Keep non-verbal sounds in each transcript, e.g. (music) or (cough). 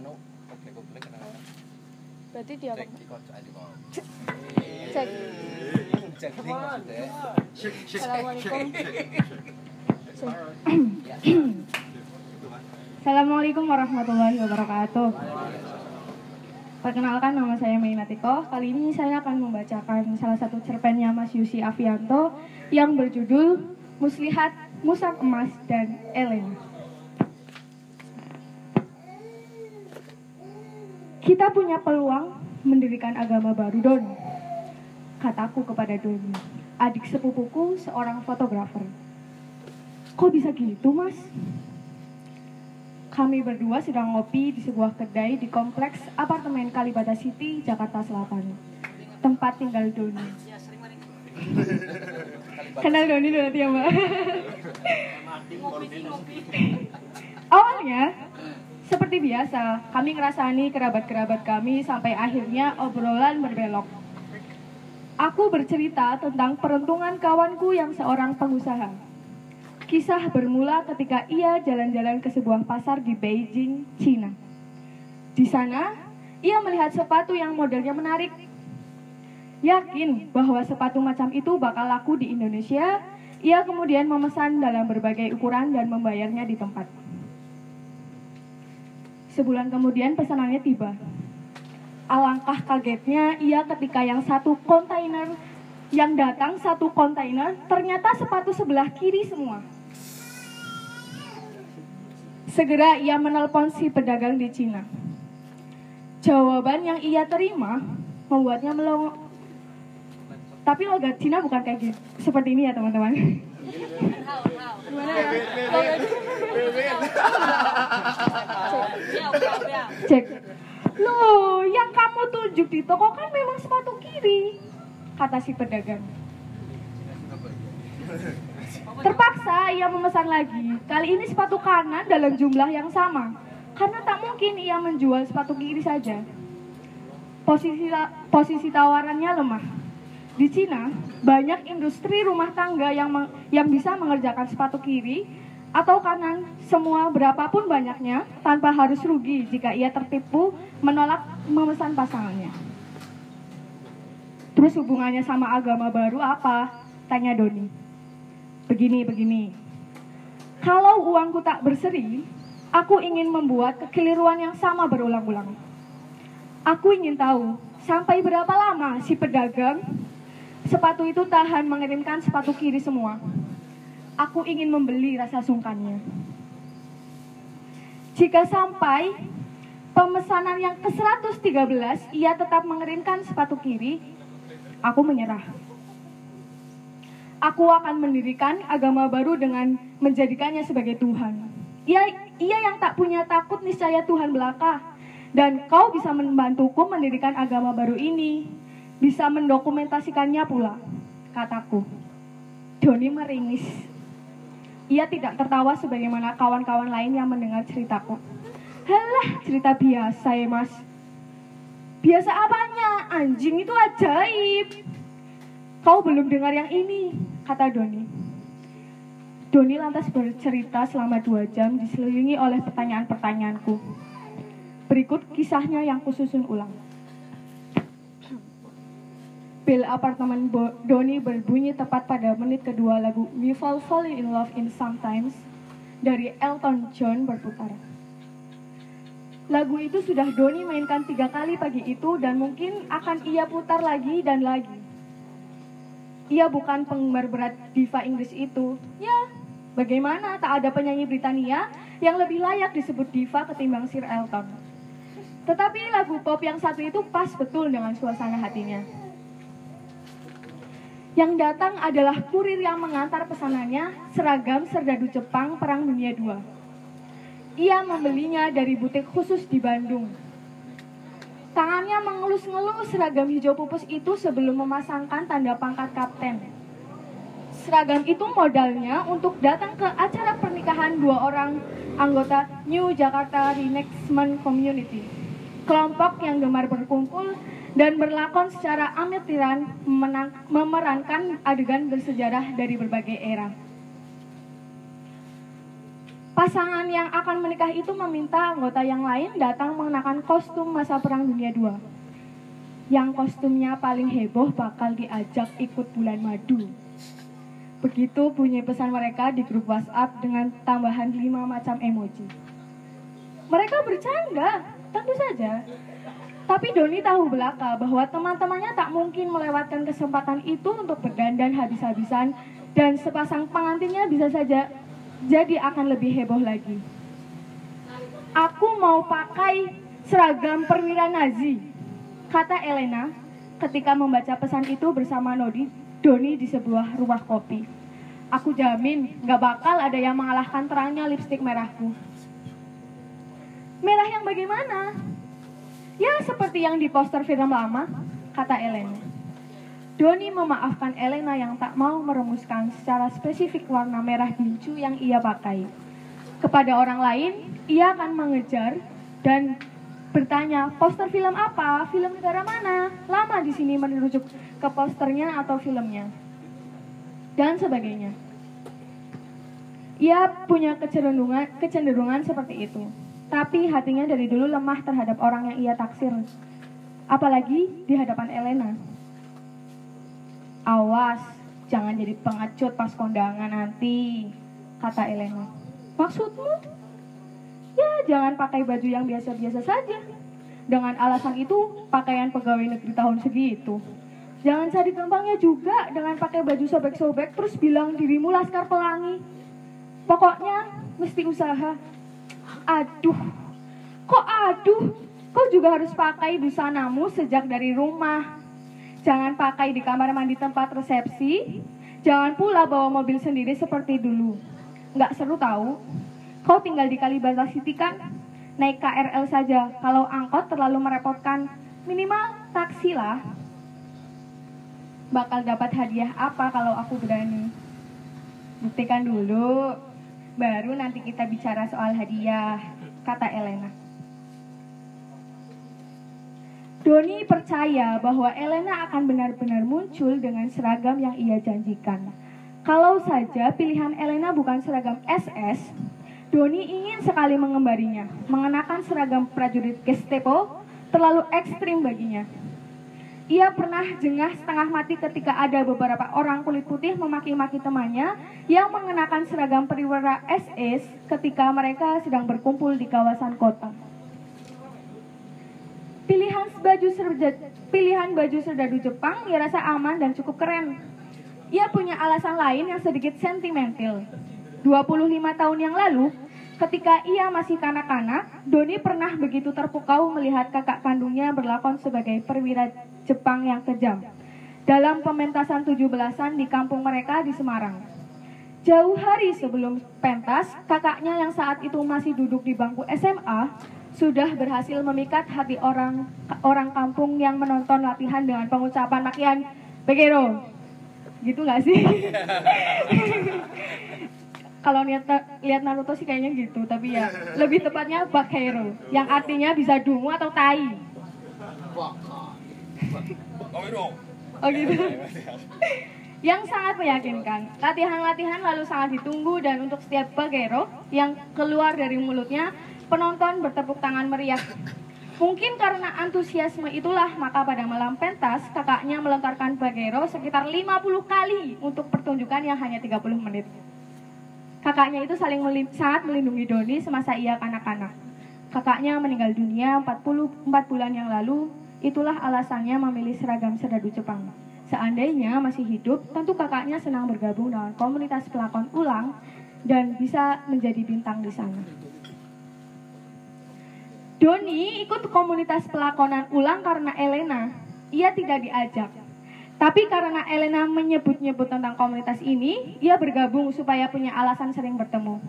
anu goblek-goblek kadang-kadang. Berarti dia Cek di kocok aja kok. Cek. Cek maksudnya. Assalamualaikum. Assalamualaikum warahmatullahi wabarakatuh. Perkenalkan nama saya Mainatiko. Kali ini saya akan membacakan salah satu cerpennya Mas Yusi Avianto yang berjudul Muslihat, Musang Emas, dan Ellen. Kita punya peluang mendirikan agama baru, Don. Kataku kepada Doni, adik sepupuku seorang fotografer. Kok bisa gitu, Mas? Kami berdua sedang ngopi di sebuah kedai di kompleks apartemen Kalibata City, Jakarta Selatan. Tempat tinggal Doni. (laughs) Kenal Doni dulu ya, Mbak. Awalnya, seperti biasa, kami ngerasani kerabat-kerabat kami sampai akhirnya obrolan berbelok. Aku bercerita tentang peruntungan kawanku yang seorang pengusaha. Kisah bermula ketika ia jalan-jalan ke sebuah pasar di Beijing, Cina. Di sana, ia melihat sepatu yang modelnya menarik. Yakin bahwa sepatu macam itu bakal laku di Indonesia, ia kemudian memesan dalam berbagai ukuran dan membayarnya di tempat. Sebulan kemudian pesanannya tiba. Alangkah kagetnya ia ketika yang satu kontainer yang datang satu kontainer ternyata sepatu sebelah kiri semua. Segera ia menelpon si pedagang di Cina. Jawaban yang ia terima membuatnya melongo. Tapi logat Cina bukan kayak gitu. Seperti ini ya teman-teman. (laughs) Gimana ya? (laughs) Cek. Loh, yang kamu tunjuk di toko kan memang sepatu kiri. Kata si pedagang. Terpaksa ia memesan lagi. Kali ini sepatu kanan dalam jumlah yang sama. Karena tak mungkin ia menjual sepatu kiri saja. Posisi posisi tawarannya lemah. Di Cina, banyak industri rumah tangga yang yang bisa mengerjakan sepatu kiri atau kanan semua berapapun banyaknya tanpa harus rugi jika ia tertipu menolak memesan pasangannya. Terus hubungannya sama agama baru apa? Tanya Doni. Begini, begini. Kalau uangku tak berseri, aku ingin membuat kekeliruan yang sama berulang-ulang. Aku ingin tahu, sampai berapa lama si pedagang sepatu itu tahan mengirimkan sepatu kiri semua. Aku ingin membeli rasa sungkannya. Jika sampai pemesanan yang ke-113 ia tetap mengirimkan sepatu kiri, aku menyerah. Aku akan mendirikan agama baru dengan menjadikannya sebagai Tuhan. Ia, ia yang tak punya takut niscaya Tuhan belaka. Dan kau bisa membantuku mendirikan agama baru ini. Bisa mendokumentasikannya pula, kataku. Doni meringis. Ia tidak tertawa sebagaimana kawan-kawan lain yang mendengar ceritaku. Halah, cerita biasa ya mas. Biasa apanya? Anjing itu ajaib. Kau belum dengar yang ini, kata Doni. Doni lantas bercerita selama dua jam diselilingi oleh pertanyaan-pertanyaanku. Berikut kisahnya yang kususun ulang. Bel apartemen Bo- Doni berbunyi tepat pada menit kedua lagu We Fall Falling in Love in Sometimes dari Elton John berputar. Lagu itu sudah Doni mainkan tiga kali pagi itu dan mungkin akan ia putar lagi dan lagi. Ia bukan penggemar berat diva Inggris itu. Ya, bagaimana tak ada penyanyi Britania yang lebih layak disebut diva ketimbang Sir Elton. Tetapi lagu pop yang satu itu pas betul dengan suasana hatinya. Yang datang adalah kurir yang mengantar pesanannya seragam serdadu Jepang Perang Dunia II. Ia membelinya dari butik khusus di Bandung. Tangannya mengelus-ngelus seragam hijau pupus itu sebelum memasangkan tanda pangkat kapten. Seragam itu modalnya untuk datang ke acara pernikahan dua orang anggota New Jakarta Reenactment Community. Kelompok yang gemar berkumpul dan berlakon secara amatiran memerankan adegan bersejarah dari berbagai era. Pasangan yang akan menikah itu meminta anggota yang lain datang mengenakan kostum masa Perang Dunia II. Yang kostumnya paling heboh bakal diajak ikut bulan madu. Begitu bunyi pesan mereka di grup WhatsApp dengan tambahan lima macam emoji. Mereka bercanda, tentu saja. Tapi Doni tahu belaka bahwa teman-temannya tak mungkin melewatkan kesempatan itu untuk berdandan habis-habisan dan sepasang pengantinnya bisa saja jadi akan lebih heboh lagi. Aku mau pakai seragam perwira Nazi, kata Elena ketika membaca pesan itu bersama Nodi, Doni di sebuah rumah kopi. Aku jamin gak bakal ada yang mengalahkan terangnya lipstik merahku. Merah yang bagaimana? Ya seperti yang di poster film lama, kata Elena. Doni memaafkan Elena yang tak mau merumuskan secara spesifik warna merah gincu yang ia pakai. Kepada orang lain, ia akan mengejar dan bertanya, poster film apa? Film negara mana? Lama di sini merujuk ke posternya atau filmnya. Dan sebagainya. Ia punya kecenderungan, kecenderungan seperti itu. Tapi hatinya dari dulu lemah terhadap orang yang ia taksir. Apalagi di hadapan Elena. Awas, jangan jadi pengecut pas kondangan nanti, kata Elena. Maksudmu? Ya, jangan pakai baju yang biasa-biasa saja. Dengan alasan itu, pakaian pegawai negeri tahun segitu. Jangan cari gampangnya juga dengan pakai baju sobek-sobek terus bilang dirimu laskar pelangi. Pokoknya mesti usaha. Aduh, kok aduh? Kau juga harus pakai busanamu sejak dari rumah. Jangan pakai di kamar mandi tempat resepsi. Jangan pula bawa mobil sendiri seperti dulu. Nggak seru tahu. Kau tinggal di Kalibata City kan? Naik KRL saja. Kalau angkot terlalu merepotkan, minimal taksi lah. Bakal dapat hadiah apa kalau aku berani? Buktikan dulu. Baru nanti kita bicara soal hadiah, kata Elena. Doni percaya bahwa Elena akan benar-benar muncul dengan seragam yang ia janjikan. Kalau saja pilihan Elena bukan seragam SS, Doni ingin sekali mengembarinya. Mengenakan seragam prajurit Gestapo terlalu ekstrim baginya. Ia pernah jengah setengah mati ketika ada beberapa orang kulit putih memaki-maki temannya yang mengenakan seragam perwira SS ketika mereka sedang berkumpul di kawasan kota. Pilihan baju serja, pilihan baju serdadu Jepang ia rasa aman dan cukup keren. Ia punya alasan lain yang sedikit sentimental. 25 tahun yang lalu, ketika ia masih kanak-kanak, Doni pernah begitu terpukau melihat kakak kandungnya berlakon sebagai perwira Jepang yang kejam dalam pementasan 17-an di kampung mereka di Semarang. Jauh hari sebelum pentas, kakaknya yang saat itu masih duduk di bangku SMA sudah berhasil memikat hati orang orang kampung yang menonton latihan dengan pengucapan makian Begero. Gitu nggak sih? (laughs) Kalau lihat lihat Naruto sih kayaknya gitu, tapi ya lebih tepatnya Bakero, yang artinya bisa dungu atau tai. Oh gitu. yang sangat meyakinkan. Latihan-latihan lalu sangat ditunggu dan untuk setiap Bagero yang keluar dari mulutnya, penonton bertepuk tangan meriah. Mungkin karena antusiasme itulah maka pada malam pentas kakaknya melontarkan Bagero sekitar 50 kali untuk pertunjukan yang hanya 30 menit. Kakaknya itu saling melim sangat melindungi Doni semasa ia kanak-kanak. Kakaknya meninggal dunia 44 bulan yang lalu, itulah alasannya memilih seragam serdadu Jepang. Seandainya masih hidup, tentu kakaknya senang bergabung dengan komunitas pelakon ulang dan bisa menjadi bintang di sana. Doni ikut komunitas pelakonan ulang karena Elena. Ia tidak diajak. Tapi karena Elena menyebut-nyebut tentang komunitas ini, ia bergabung supaya punya alasan sering bertemu.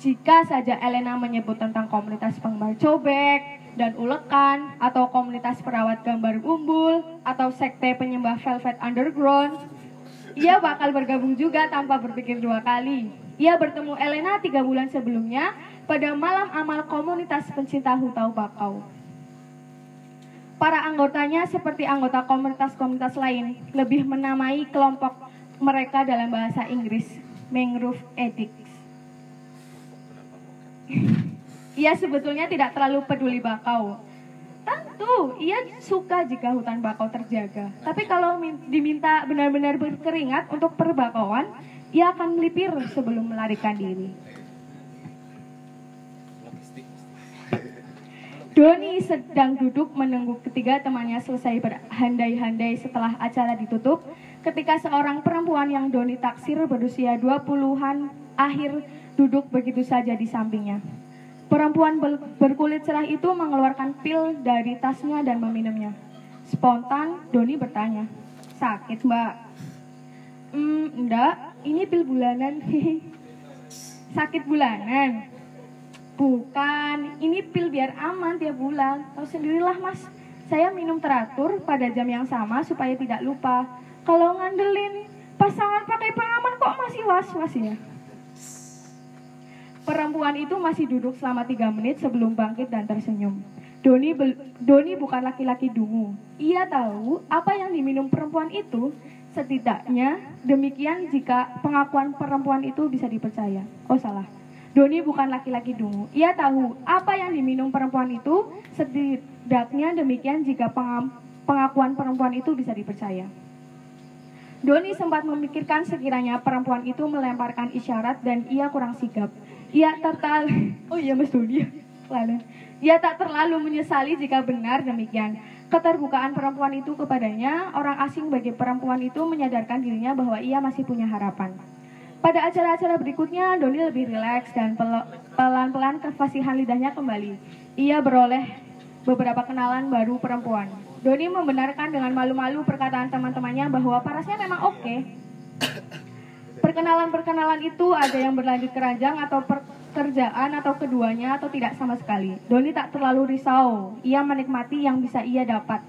Jika saja Elena menyebut tentang komunitas penggemar cobek dan ulekan, atau komunitas perawat gambar umbul, atau sekte penyembah Velvet Underground, ia bakal bergabung juga tanpa berpikir dua kali. Ia bertemu Elena tiga bulan sebelumnya pada malam amal komunitas pencinta hutau bakau. Para anggotanya seperti anggota komunitas-komunitas lain lebih menamai kelompok mereka dalam bahasa Inggris Mangrove Addicts. (laughs) Ia sebetulnya tidak terlalu peduli bakau. Tentu, ia suka jika hutan bakau terjaga. Tapi kalau min- diminta benar-benar berkeringat untuk perbakauan, ia akan melipir sebelum melarikan diri. Doni sedang duduk menunggu ketiga temannya selesai berhandai-handai setelah acara ditutup ketika seorang perempuan yang Doni taksir berusia 20-an akhir duduk begitu saja di sampingnya. Perempuan berkulit cerah itu mengeluarkan pil dari tasnya dan meminumnya. Spontan, Doni bertanya, sakit mbak? Hmm, enggak, ini pil bulanan. (laughs) sakit bulanan? Bukan, ini pil biar aman tiap bulan. Tahu sendirilah mas, saya minum teratur pada jam yang sama supaya tidak lupa. Kalau ngandelin pasangan pakai pengaman kok masih was-was ya? Perempuan itu masih duduk selama tiga menit sebelum bangkit dan tersenyum. Doni, Doni bukan laki-laki dungu. Ia tahu apa yang diminum perempuan itu. Setidaknya demikian jika pengakuan perempuan itu bisa dipercaya. Oh salah. Doni bukan laki-laki dungu. Ia tahu apa yang diminum perempuan itu. Setidaknya demikian jika pengakuan perempuan itu bisa dipercaya. Doni sempat memikirkan sekiranya perempuan itu melemparkan isyarat dan ia kurang sigap. Ia tertal, (laughs) oh iya Mas Doni, lalu ia tak terlalu menyesali jika benar demikian. Keterbukaan perempuan itu kepadanya, orang asing bagi perempuan itu menyadarkan dirinya bahwa ia masih punya harapan. Pada acara-acara berikutnya, Doni lebih rileks dan pel- pelan-pelan kefasihan lidahnya kembali. Ia beroleh beberapa kenalan baru perempuan. Doni membenarkan dengan malu-malu perkataan teman-temannya bahwa parasnya memang oke. Perkenalan-perkenalan itu ada yang berlanjut ke ranjang atau pekerjaan atau keduanya atau tidak sama sekali. Doni tak terlalu risau. Ia menikmati yang bisa ia dapat.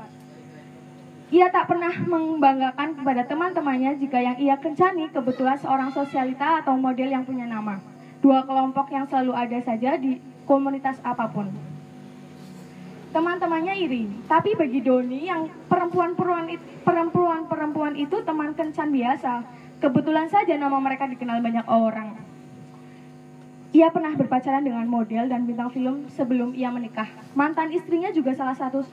Ia tak pernah membanggakan kepada teman-temannya jika yang ia kencani kebetulan seorang sosialita atau model yang punya nama. Dua kelompok yang selalu ada saja di komunitas apa pun. Teman-temannya iri, tapi bagi Doni yang perempuan-perempuan perempuan-perempuan itu teman kencan biasa. Kebetulan saja nama mereka dikenal banyak orang. Ia pernah berpacaran dengan model dan bintang film sebelum ia menikah. Mantan istrinya juga salah satu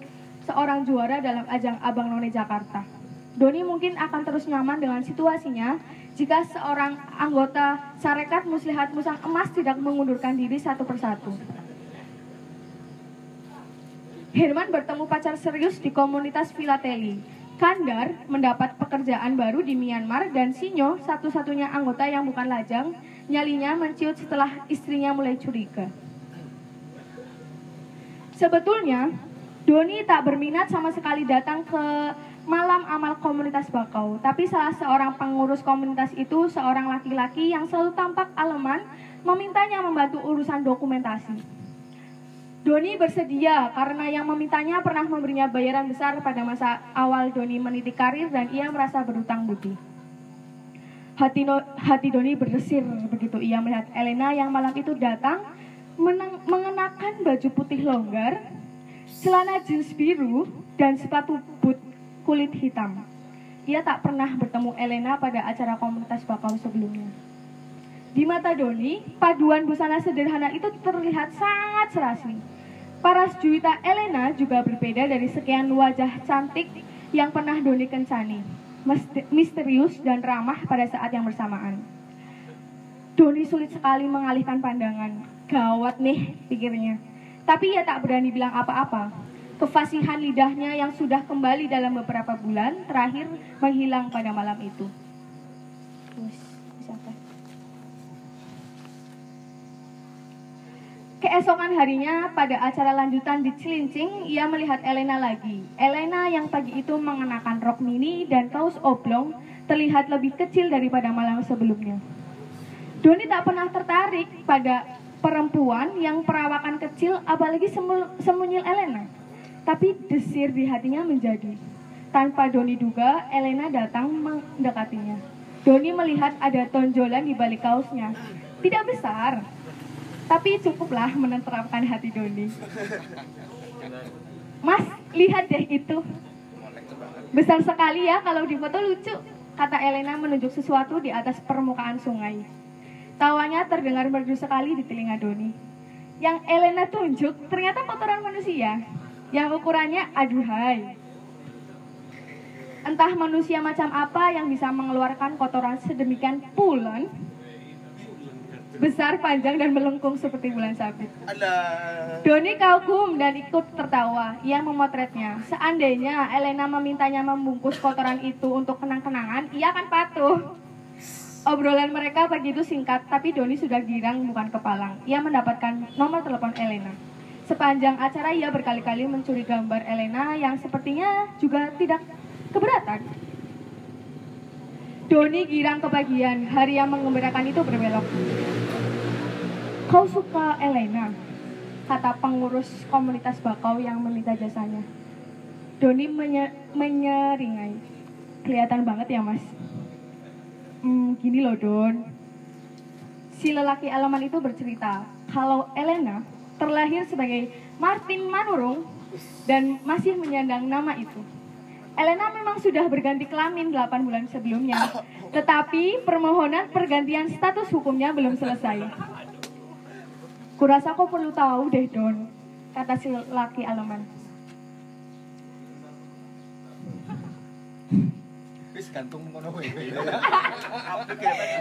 seorang juara dalam ajang Abang None Jakarta. Doni mungkin akan terus nyaman dengan situasinya jika seorang anggota Sarekat Muslihat Musang Emas tidak mengundurkan diri satu persatu. Herman bertemu pacar serius di komunitas filateli. Kandar mendapat pekerjaan baru di Myanmar dan Sinyo, satu-satunya anggota yang bukan lajang, nyalinya menciut setelah istrinya mulai curiga. Sebetulnya, Doni tak berminat sama sekali datang ke malam amal komunitas Bakau, tapi salah seorang pengurus komunitas itu seorang laki-laki yang selalu tampak aleman memintanya membantu urusan dokumentasi. Doni bersedia karena yang memintanya pernah memberinya bayaran besar pada masa awal Doni meniti karir dan ia merasa berutang budi. Hati, no- hati Doni berdesir begitu ia melihat Elena yang malam itu datang mengenakan baju putih longgar, celana jeans biru, dan sepatu boot kulit hitam. Ia tak pernah bertemu Elena pada acara komunitas bakau sebelumnya. Di mata Doni, paduan busana sederhana itu terlihat sangat serasi. Paras Juwita Elena juga berbeda dari sekian wajah cantik yang pernah Doni kencani. Misterius dan ramah pada saat yang bersamaan. Doni sulit sekali mengalihkan pandangan. Gawat nih, pikirnya. Tapi ia tak berani bilang apa-apa. Kefasihan lidahnya yang sudah kembali dalam beberapa bulan terakhir menghilang pada malam itu. Keesokan harinya, pada acara lanjutan di Cilincing, ia melihat Elena lagi. Elena yang pagi itu mengenakan rok mini dan kaos oblong terlihat lebih kecil daripada malam sebelumnya. Doni tak pernah tertarik pada perempuan yang perawakan kecil, apalagi semu- semunyil Elena. Tapi desir di hatinya menjadi. Tanpa Doni duga, Elena datang mendekatinya. Doni melihat ada tonjolan di balik kaosnya. Tidak besar, tapi cukuplah menenteramkan hati Doni. Mas, lihat deh itu. Besar sekali ya kalau di foto lucu, kata Elena menunjuk sesuatu di atas permukaan sungai. Tawanya terdengar merdu sekali di telinga Doni. yang Elena tunjuk ternyata kotoran manusia yang ukurannya aduhai. Entah manusia macam apa yang bisa mengeluarkan kotoran sedemikian pulen, besar, panjang, dan melengkung seperti bulan sabit. Doni kagum dan ikut tertawa. Ia memotretnya. Seandainya Elena memintanya membungkus kotoran itu untuk kenang-kenangan, ia akan patuh. Obrolan mereka pagi itu singkat, tapi Doni sudah girang bukan kepalang. Ia mendapatkan nomor telepon Elena. Sepanjang acara ia berkali-kali mencuri gambar Elena yang sepertinya juga tidak keberatan. Doni girang kebagian, hari yang mengembirakan itu berbelok. Kau suka Elena? Kata pengurus komunitas bakau yang meminta jasanya. Doni menye- menyeringai. Kelihatan banget ya mas. Hmm, gini loh Don. Si lelaki alaman itu bercerita kalau Elena terlahir sebagai Martin Manurung dan masih menyandang nama itu. Elena memang sudah berganti kelamin 8 bulan sebelumnya, tetapi permohonan pergantian status hukumnya belum selesai. Kurasa kau perlu tahu deh Don, kata si laki alaman. Wis gantung ngono kowe. Wis kayak.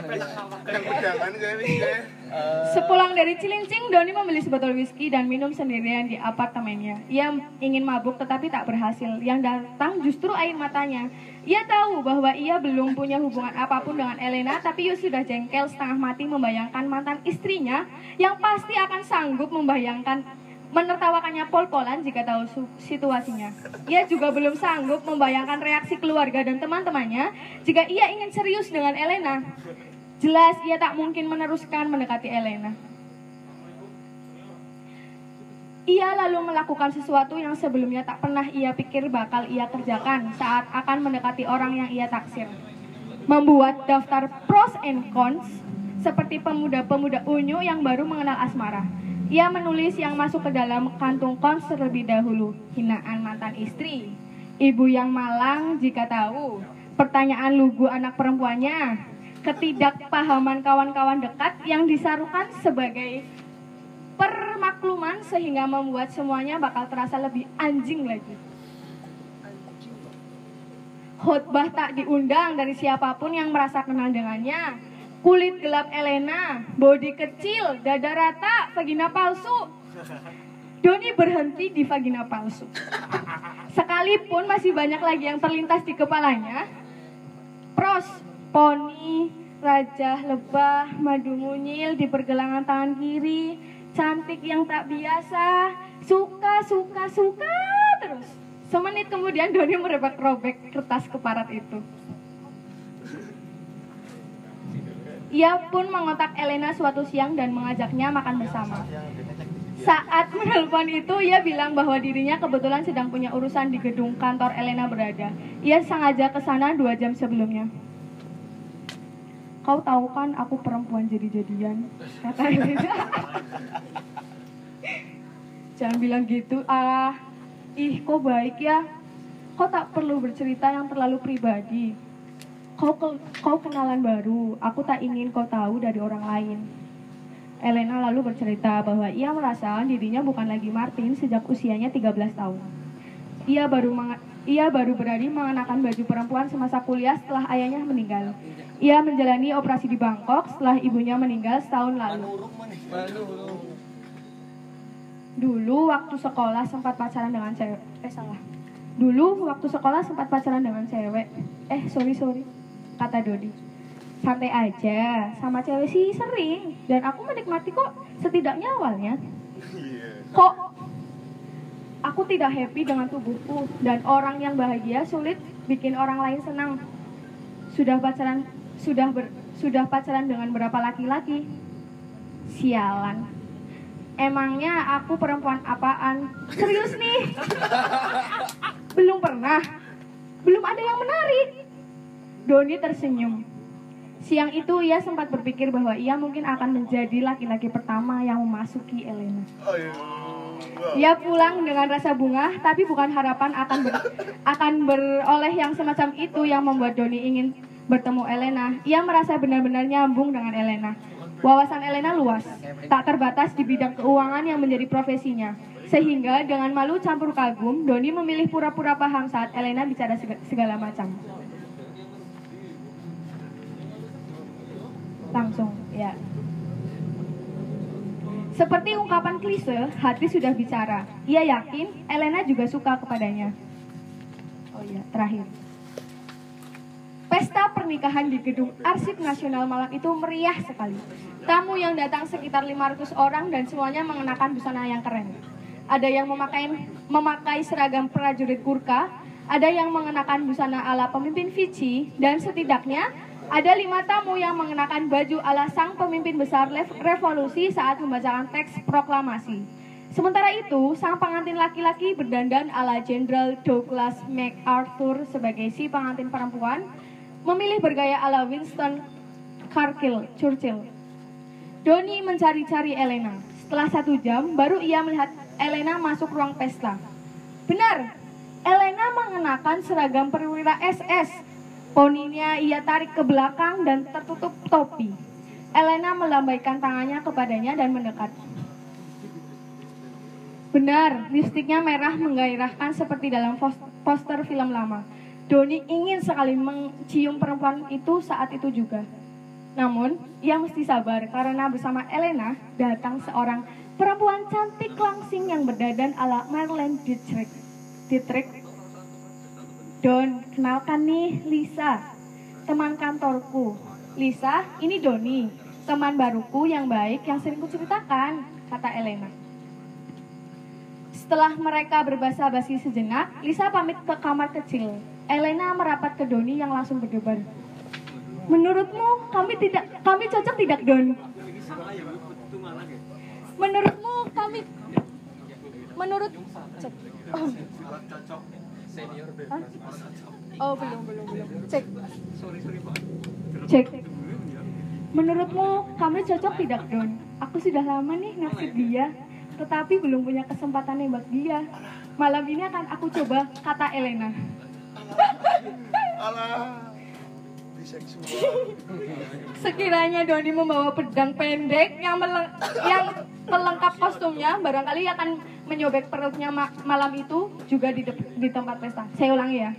Sepulang dari Cilincing, Doni membeli sebotol whisky dan minum sendirian di apartemennya. Ia ingin mabuk tetapi tak berhasil. Yang datang justru air matanya. Ia tahu bahwa ia belum punya hubungan apa pun dengan Elena, tapi ia sudah jengkel setengah mati membayangkan mantan istrinya yang pasti akan sanggup membayangkan menertawakannya pol-polan jika tahu situasinya. Ia juga belum sanggup membayangkan reaksi keluarga dan teman-temannya jika ia ingin serius dengan Elena. Jelas ia tak mungkin meneruskan mendekati Elena. Ia lalu melakukan sesuatu yang sebelumnya tak pernah ia pikir bakal ia kerjakan saat akan mendekati orang yang ia taksir. Membuat daftar pros and cons seperti pemuda-pemuda unyu yang baru mengenal asmara. Ia menulis yang masuk ke dalam kantung cons terlebih dahulu. Hinaan mantan istri, ibu yang malang jika tahu, pertanyaan lugu anak perempuannya, ketidakpahaman kawan-kawan dekat yang disarukan sebagai permakluman sehingga membuat semuanya bakal terasa lebih anjing lagi. Khotbah tak diundang dari siapa pun yang merasa kenal dengannya. Kulit gelap Elena, body kecil, dada rata, vagina palsu. Doni berhenti di vagina palsu. Sekalipun masih banyak lagi yang terlintas di kepalanya. Pros, poni, raja lebah, madu munyil di pergelangan tangan kiri, cantik yang tak biasa, suka, suka, suka terus. Semenit kemudian Doni merebak-robek kertas keparat itu. Ia pun mengontak Elena suatu siang dan mengajaknya makan bersama. Saat menelpon itu, ia bilang bahwa dirinya kebetulan sedang punya urusan di gedung kantor Elena berada. Ia sengaja ke sana dua jam sebelumnya. Kau tahu kan aku perempuan jadi-jadian, kata Elena. (laughs) Jangan bilang gitu, ah. Ih, kok baik ya. Kau tak perlu bercerita yang terlalu pribadi. Kau, ke- kau kenalan baru, aku tak ingin kau tahu dari orang lain. Elena lalu bercerita bahwa ia merasa dirinya bukan lagi Martin sejak usianya 13 tahun. Ia baru ia baru berani mengenakan baju perempuan semasa kuliah setelah ayahnya meninggal. Ia menjalani operasi di Bangkok setelah ibunya meninggal setahun lalu. Dulu waktu sekolah sempat pacaran dengan cewek. Eh salah. Dulu waktu sekolah sempat pacaran dengan cewek. Eh sorry sorry. Kata Dodi. Santai aja. Sama cewek sih sering. Dan aku menikmati kok. Setidaknya awalnya. Kok aku tidak happy dengan tubuhku. Dan orang yang bahagia sulit bikin orang lain senang. Sudah pacaran sudah ber, sudah pacaran dengan berapa laki-laki? Sialan. Emangnya aku perempuan apaan? Serius nih? (laughs) Belum pernah. Belum ada yang menarik. Doni tersenyum. Siang itu ia sempat berpikir bahwa ia mungkin akan menjadi laki-laki pertama yang memasuki Elena. Ia pulang dengan rasa bunga, tapi bukan harapan akan ber- akan beroleh yang semacam itu yang membuat Doni ingin bertemu Elena. Ia merasa benar-benar nyambung dengan Elena. Wawasan Elena luas, tak terbatas di bidang keuangan yang menjadi profesinya. Sehingga dengan malu campur kagum, Doni memilih pura-pura paham saat Elena bicara seg- segala macam. Langsung, ya. Seperti ungkapan klise, hati sudah bicara. Ia yakin Elena juga suka kepadanya. Oh iya, terakhir. Pesta pernikahan di Gedung Arsip Nasional Malang itu meriah sekali. Tamu yang datang sekitar 500 orang dan semuanya mengenakan busana yang keren. Ada yang memakai memakai seragam prajurit Gurkha, ada yang mengenakan busana ala pemimpin Fiji, dan setidaknya ada lima tamu yang mengenakan baju ala sang pemimpin besar revolusi saat membacakan teks proklamasi. Sementara itu, sang pengantin laki-laki berdandan ala Jenderal Douglas MacArthur sebagai si pengantin perempuan, memilih bergaya ala Winston Churchill. Churchill. Doni mencari-cari Elena. Setelah satu jam, baru ia melihat Elena masuk ruang pesta. Benar, Elena mengenakan seragam perwira SS. Poninya ia tarik ke belakang dan tertutup topi. Elena melambaikan tangannya kepadanya dan mendekat. Benar, lipstiknya merah menggairahkan seperti dalam pos- poster film lama. Doni ingin sekali mencium perempuan itu saat itu juga. Namun, ia mesti sabar karena bersama Elena datang seorang perempuan cantik langsing yang berdadan ala Marlene Dietrich. Dietrich. Don, kenalkan nih Lisa, teman kantorku. Lisa, ini Doni, teman baruku yang baik yang sering kuceritakan, kata Elena. Setelah mereka berbahasa basi sejenak, Lisa pamit ke kamar kecil. Elena merapat ke Doni yang langsung berdebar. Menurutmu kami tidak kami cocok tidak Don? Menurutmu kami menurut cek. Oh. Hah? Oh belum belum belum cek. Cek. Menurutmu kami cocok tidak Don? Aku sudah lama nih naksir dia, tetapi belum punya kesempatan nembak dia. Malam ini akan aku coba, kata Elena. Alah. Sekiranya Doni membawa pedang pendek yang meleng- yang pelengkap kostumnya, barangkali akan menyobek perutnya ma- malam itu juga di, di tempat pesta. Saya ulangi ya.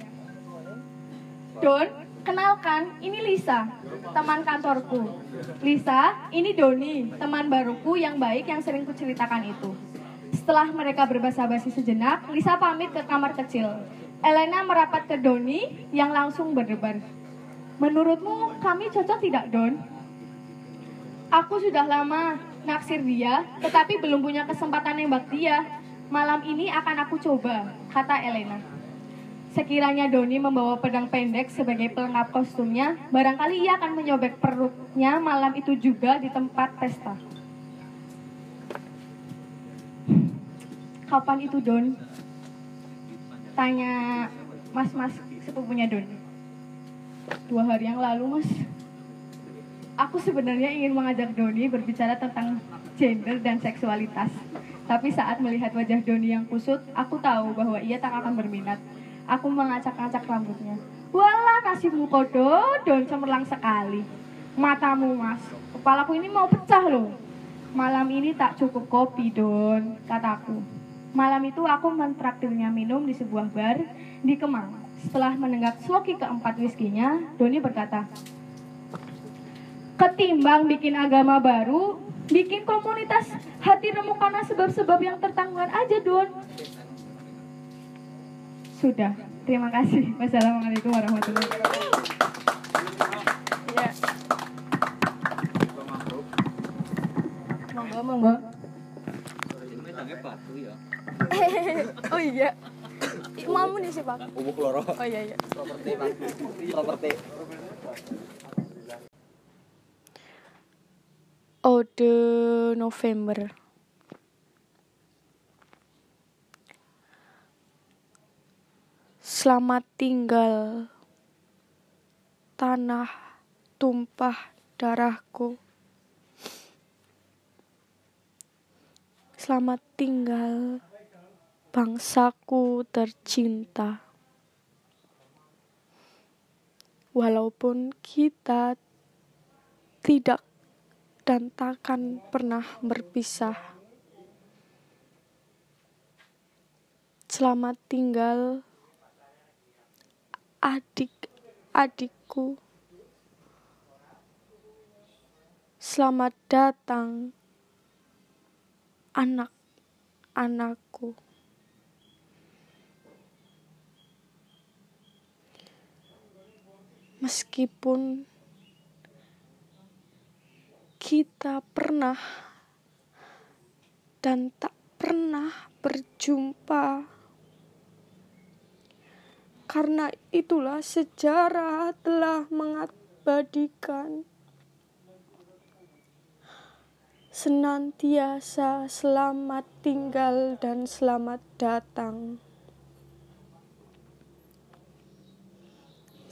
Don, kenalkan, ini Lisa, teman kantorku. Lisa, ini Doni, teman baruku yang baik yang sering kuceritakan itu. Setelah mereka berbahasa basi sejenak, Lisa pamit ke kamar kecil. Elena merapat ke Doni yang langsung berdebar. Menurutmu kami cocok tidak, Don? Aku sudah lama naksir dia, tetapi belum punya kesempatan nembak dia. Malam ini akan aku coba, kata Elena. Sekiranya Doni membawa pedang pendek sebagai pelengkap kostumnya, barangkali ia akan menyobek perutnya malam itu juga di tempat pesta. Kapan itu Don? Tanya mas-mas sepupunya Don. Dua hari yang lalu mas. Aku sebenarnya ingin mengajak Doni berbicara tentang gender dan seksualitas. Tapi saat melihat wajah Doni yang kusut, aku tahu bahwa ia tak akan berminat. Aku mengacak-acak rambutnya. Walah, nasibmu kodo, Don cemerlang sekali. Matamu, mas. Kepalaku ini mau pecah loh. Malam ini tak cukup kopi, Don, kataku. Malam itu aku mentraktirnya minum di sebuah bar di Kemang. Setelah menenggak sloki keempat whiskinya, Doni berkata, Ketimbang bikin agama baru, bikin komunitas hati remuk karena sebab-sebab yang tertanggungan aja, Don. Sudah, terima kasih. Wassalamualaikum warahmatullahi wabarakatuh. Ya. Monggo, monggo. oh iya. Ih, Mamu nih sih, Pak. Ubuk loro. Oh iya iya. Properti, Pak. Properti. Ode November. Selamat tinggal tanah tumpah darahku. Selamat tinggal bangsaku tercinta. Walaupun kita tidak dan takkan pernah berpisah. Selamat tinggal adik-adikku. Selamat datang anak-anakku. Meskipun kita pernah dan tak pernah berjumpa. Karena itulah sejarah telah mengabadikan senantiasa selamat tinggal dan selamat datang.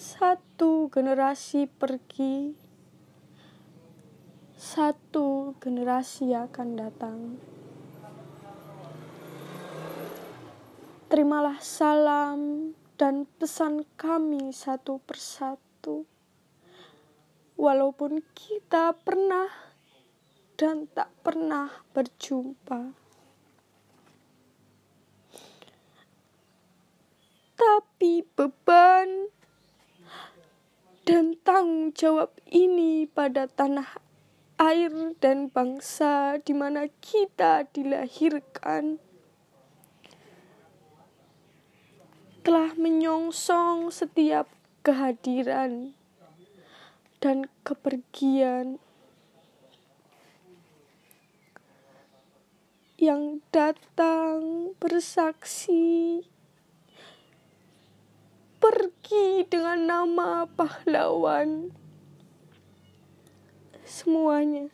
Satu generasi pergi, satu generasi akan datang. Terimalah salam dan pesan kami satu persatu. Walaupun kita pernah dan tak pernah berjumpa. Tapi beban dan tanggung jawab ini pada tanah air dan bangsa di mana kita dilahirkan. Telah menyongsong setiap kehadiran dan kepergian yang datang bersaksi pergi dengan nama pahlawan semuanya.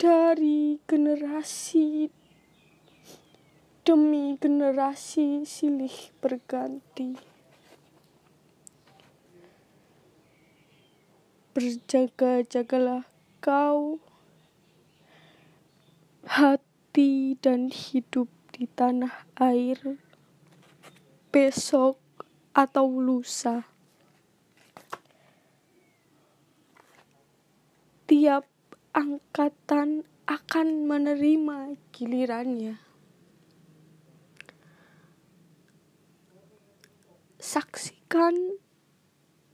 Dari generasi demi generasi silih berganti. Berjaga-jagalah kau, hati dan hidup di tanah air besok atau lusa. Tiap angkatan akan menerima gilirannya. Saksikan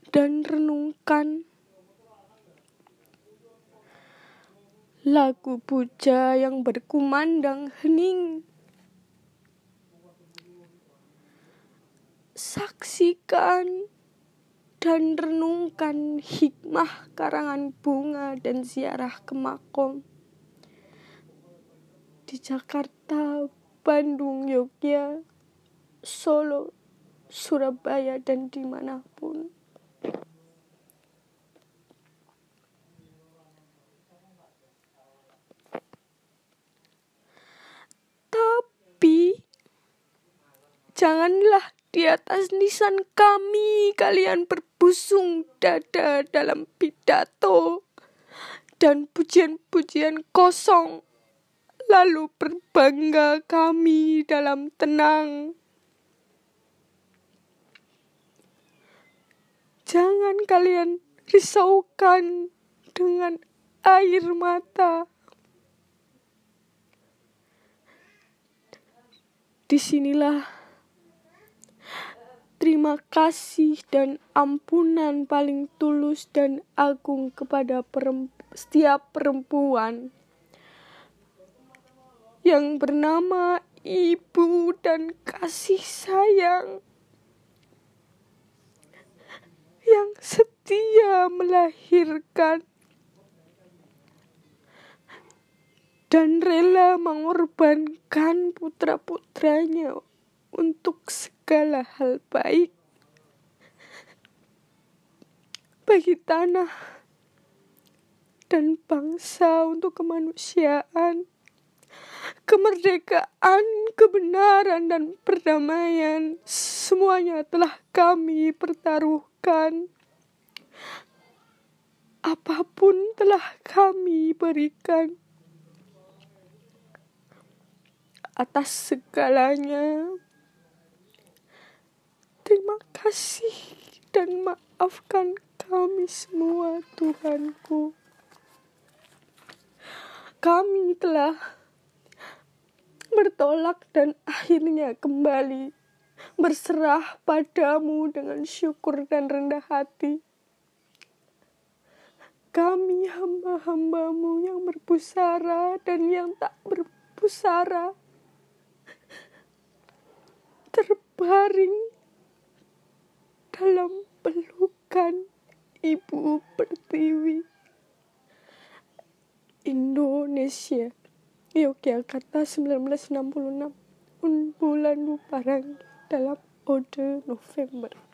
dan renungkan lagu puja yang berkumandang hening. Saksikan dan renungkan hikmah karangan bunga dan ziarah ke makom di Jakarta, Bandung, Yogyakarta, Solo, Surabaya, dan di mana pun. Tapi janganlah di atas nisan kami kalian berbusung dada dalam pidato dan pujian-pujian kosong. Lalu berbangga kami dalam tenang. Jangan kalian risaukan dengan air mata. Di sinilah Terima kasih dan ampunan paling tulus dan agung kepada perempu, setiap perempuan. Yang bernama ibu dan kasih sayang. Yang setia melahirkan. Dan rela mengorbankan putra-putranya untuk segala hal baik bagi tanah dan bangsa untuk kemanusiaan, kemerdekaan, kebenaran, dan perdamaian. Semuanya telah kami pertaruhkan. Apa pun telah kami berikan atas segalanya. Terima kasih dan maafkan kami semua Tuhanku. Kami telah bertolak dan akhirnya kembali berserah padamu dengan syukur dan rendah hati. Kami hamba-hambamu yang berpusara dan yang tak berpusara terbaring dalam pelukan Ibu Pertiwi. Indonesia, Yogyakarta 1966, bulan Parang dalam Ode November.